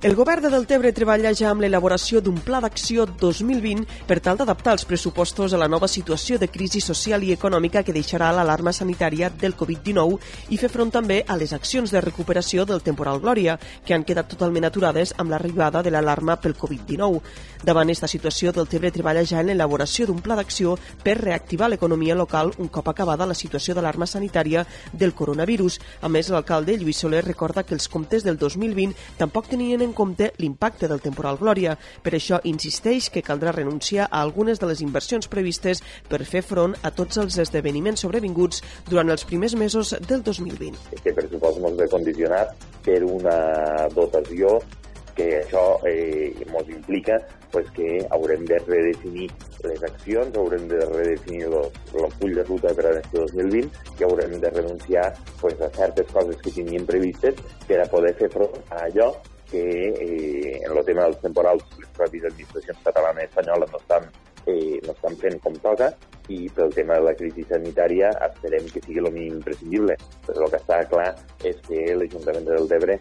El govern de Deltebre treballa ja amb l'elaboració d'un pla d'acció 2020 per tal d'adaptar els pressupostos a la nova situació de crisi social i econòmica que deixarà l'alarma sanitària del Covid-19 i fer front també a les accions de recuperació del temporal Glòria, que han quedat totalment aturades amb l'arribada de l'alarma pel Covid-19. Davant aquesta situació, Deltebre treballa ja en l'elaboració d'un pla d'acció per reactivar l'economia local un cop acabada la situació d'alarma sanitària del coronavirus. A més, l'alcalde Lluís Soler recorda que els comptes del 2020 tampoc tenien en compte l'impacte del temporal Glòria. Per això insisteix que caldrà renunciar a algunes de les inversions previstes per fer front a tots els esdeveniments sobrevinguts durant els primers mesos del 2020. Aquest pressupost ens ve condicionat per una dotació que això eh, ens implica pues, que haurem de redefinir les accions, haurem de redefinir el full de ruta per a l'any 2020 i haurem de renunciar pues, a certes coses que teníem previstes per a poder fer front a allò que eh, en el tema dels temporals les pròpies administracions catalanes i espanyoles no estan, eh, no estan fent com toca i pel tema de la crisi sanitària esperem que sigui el mínim imprescindible. Però el que està clar és que l'Ajuntament de Deltebre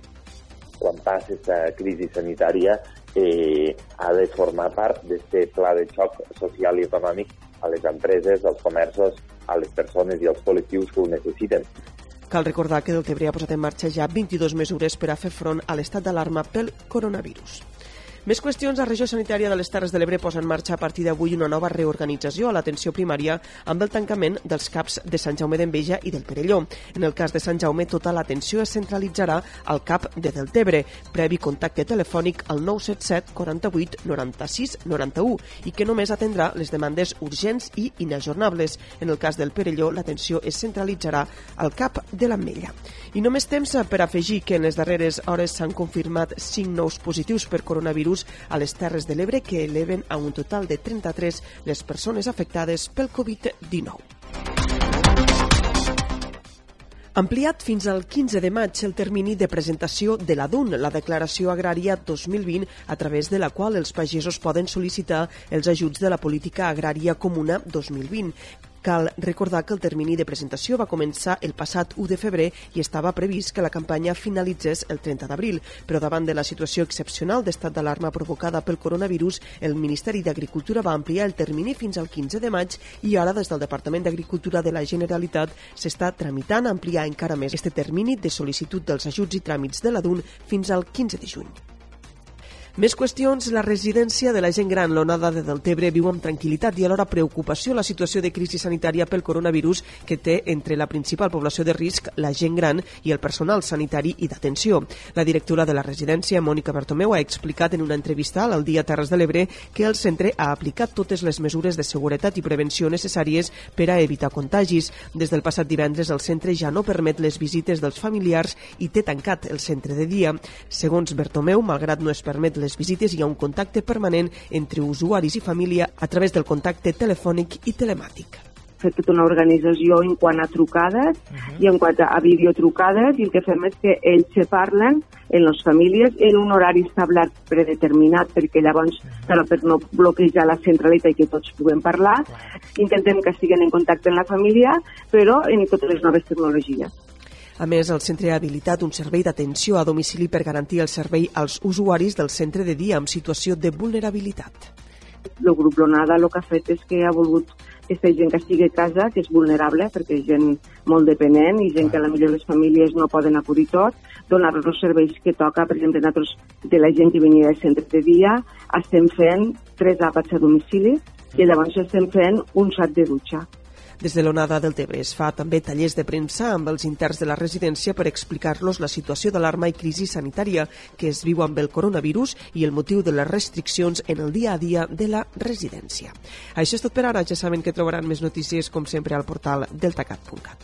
quan passi aquesta crisi sanitària eh, ha de formar part d'aquest pla de xoc social i econòmic a les empreses, als comerços, a les persones i als col·lectius que ho necessiten. Cal recordar que Deltebre ha posat en marxa ja 22 mesures per a fer front a l'estat d'alarma pel coronavirus. Més qüestions. La regió sanitària de les Terres de l'Ebre posa en marxa a partir d'avui una nova reorganització a l'atenció primària amb el tancament dels CAPs de Sant Jaume d'Enveja i del Perelló. En el cas de Sant Jaume, tota l'atenció es centralitzarà al CAP de Deltebre, previ contacte telefònic al 977 48 96 91 i que només atendrà les demandes urgents i inajornables. En el cas del Perelló, l'atenció es centralitzarà al CAP de l'Ametlla. I només temps per afegir que en les darreres hores s'han confirmat 5 nous positius per coronavirus virus a les Terres de l'Ebre que eleven a un total de 33 les persones afectades pel Covid-19. Ampliat fins al 15 de maig el termini de presentació de la DUN, la Declaració Agrària 2020, a través de la qual els pagesos poden sol·licitar els ajuts de la Política Agrària Comuna 2020. Cal recordar que el termini de presentació va començar el passat 1 de febrer i estava previst que la campanya finalitzés el 30 d'abril, però davant de la situació excepcional d'estat d'alarma provocada pel coronavirus, el Ministeri d'Agricultura va ampliar el termini fins al 15 de maig i ara des del Departament d'Agricultura de la Generalitat s'està tramitant ampliar encara més este termini de sol·licitud dels ajuts i tràmits de la DUN fins al 15 de juny. Més qüestions, la residència de la gent gran, l'onada de Deltebre, viu amb tranquil·litat i alhora preocupació la situació de crisi sanitària pel coronavirus que té entre la principal població de risc, la gent gran i el personal sanitari i d'atenció. La directora de la residència, Mònica Bertomeu, ha explicat en una entrevista al Dia Terres de l'Ebre que el centre ha aplicat totes les mesures de seguretat i prevenció necessàries per a evitar contagis. Des del passat divendres, el centre ja no permet les visites dels familiars i té tancat el centre de dia. Segons Bertomeu, malgrat no es permet les les visites hi ha un contacte permanent entre usuaris i família a través del contacte telefònic i telemàtic fer tota una organització en quant a trucades uh -huh. i en quant a videotrucades i el que fem és que ells se parlen en les famílies en un horari establert predeterminat perquè llavors, uh -huh. però per no bloquejar la centralitat i que tots puguem parlar, uh -huh. intentem que estiguen en contacte amb la família, però en totes les noves tecnologies. A més, el centre ha habilitat un servei d'atenció a domicili per garantir el servei als usuaris del centre de dia en situació de vulnerabilitat. El grup Lonada el que ha fet és que ha volgut que aquesta gent que estigui a casa, que és vulnerable, perquè és gent molt dependent i gent que a la millor les famílies no poden acudir tot, donar els serveis que toca, per exemple, nosaltres de la gent que venia del centre de dia, estem fent tres àpats a domicili i llavors estem fent un sac de dutxa. Des de l'onada del Tebre es fa també tallers de premsa amb els interns de la residència per explicar-los la situació d'alarma i crisi sanitària que es viu amb el coronavirus i el motiu de les restriccions en el dia a dia de la residència. Això és tot per ara. Ja saben que trobaran més notícies, com sempre, al portal deltacat.cat.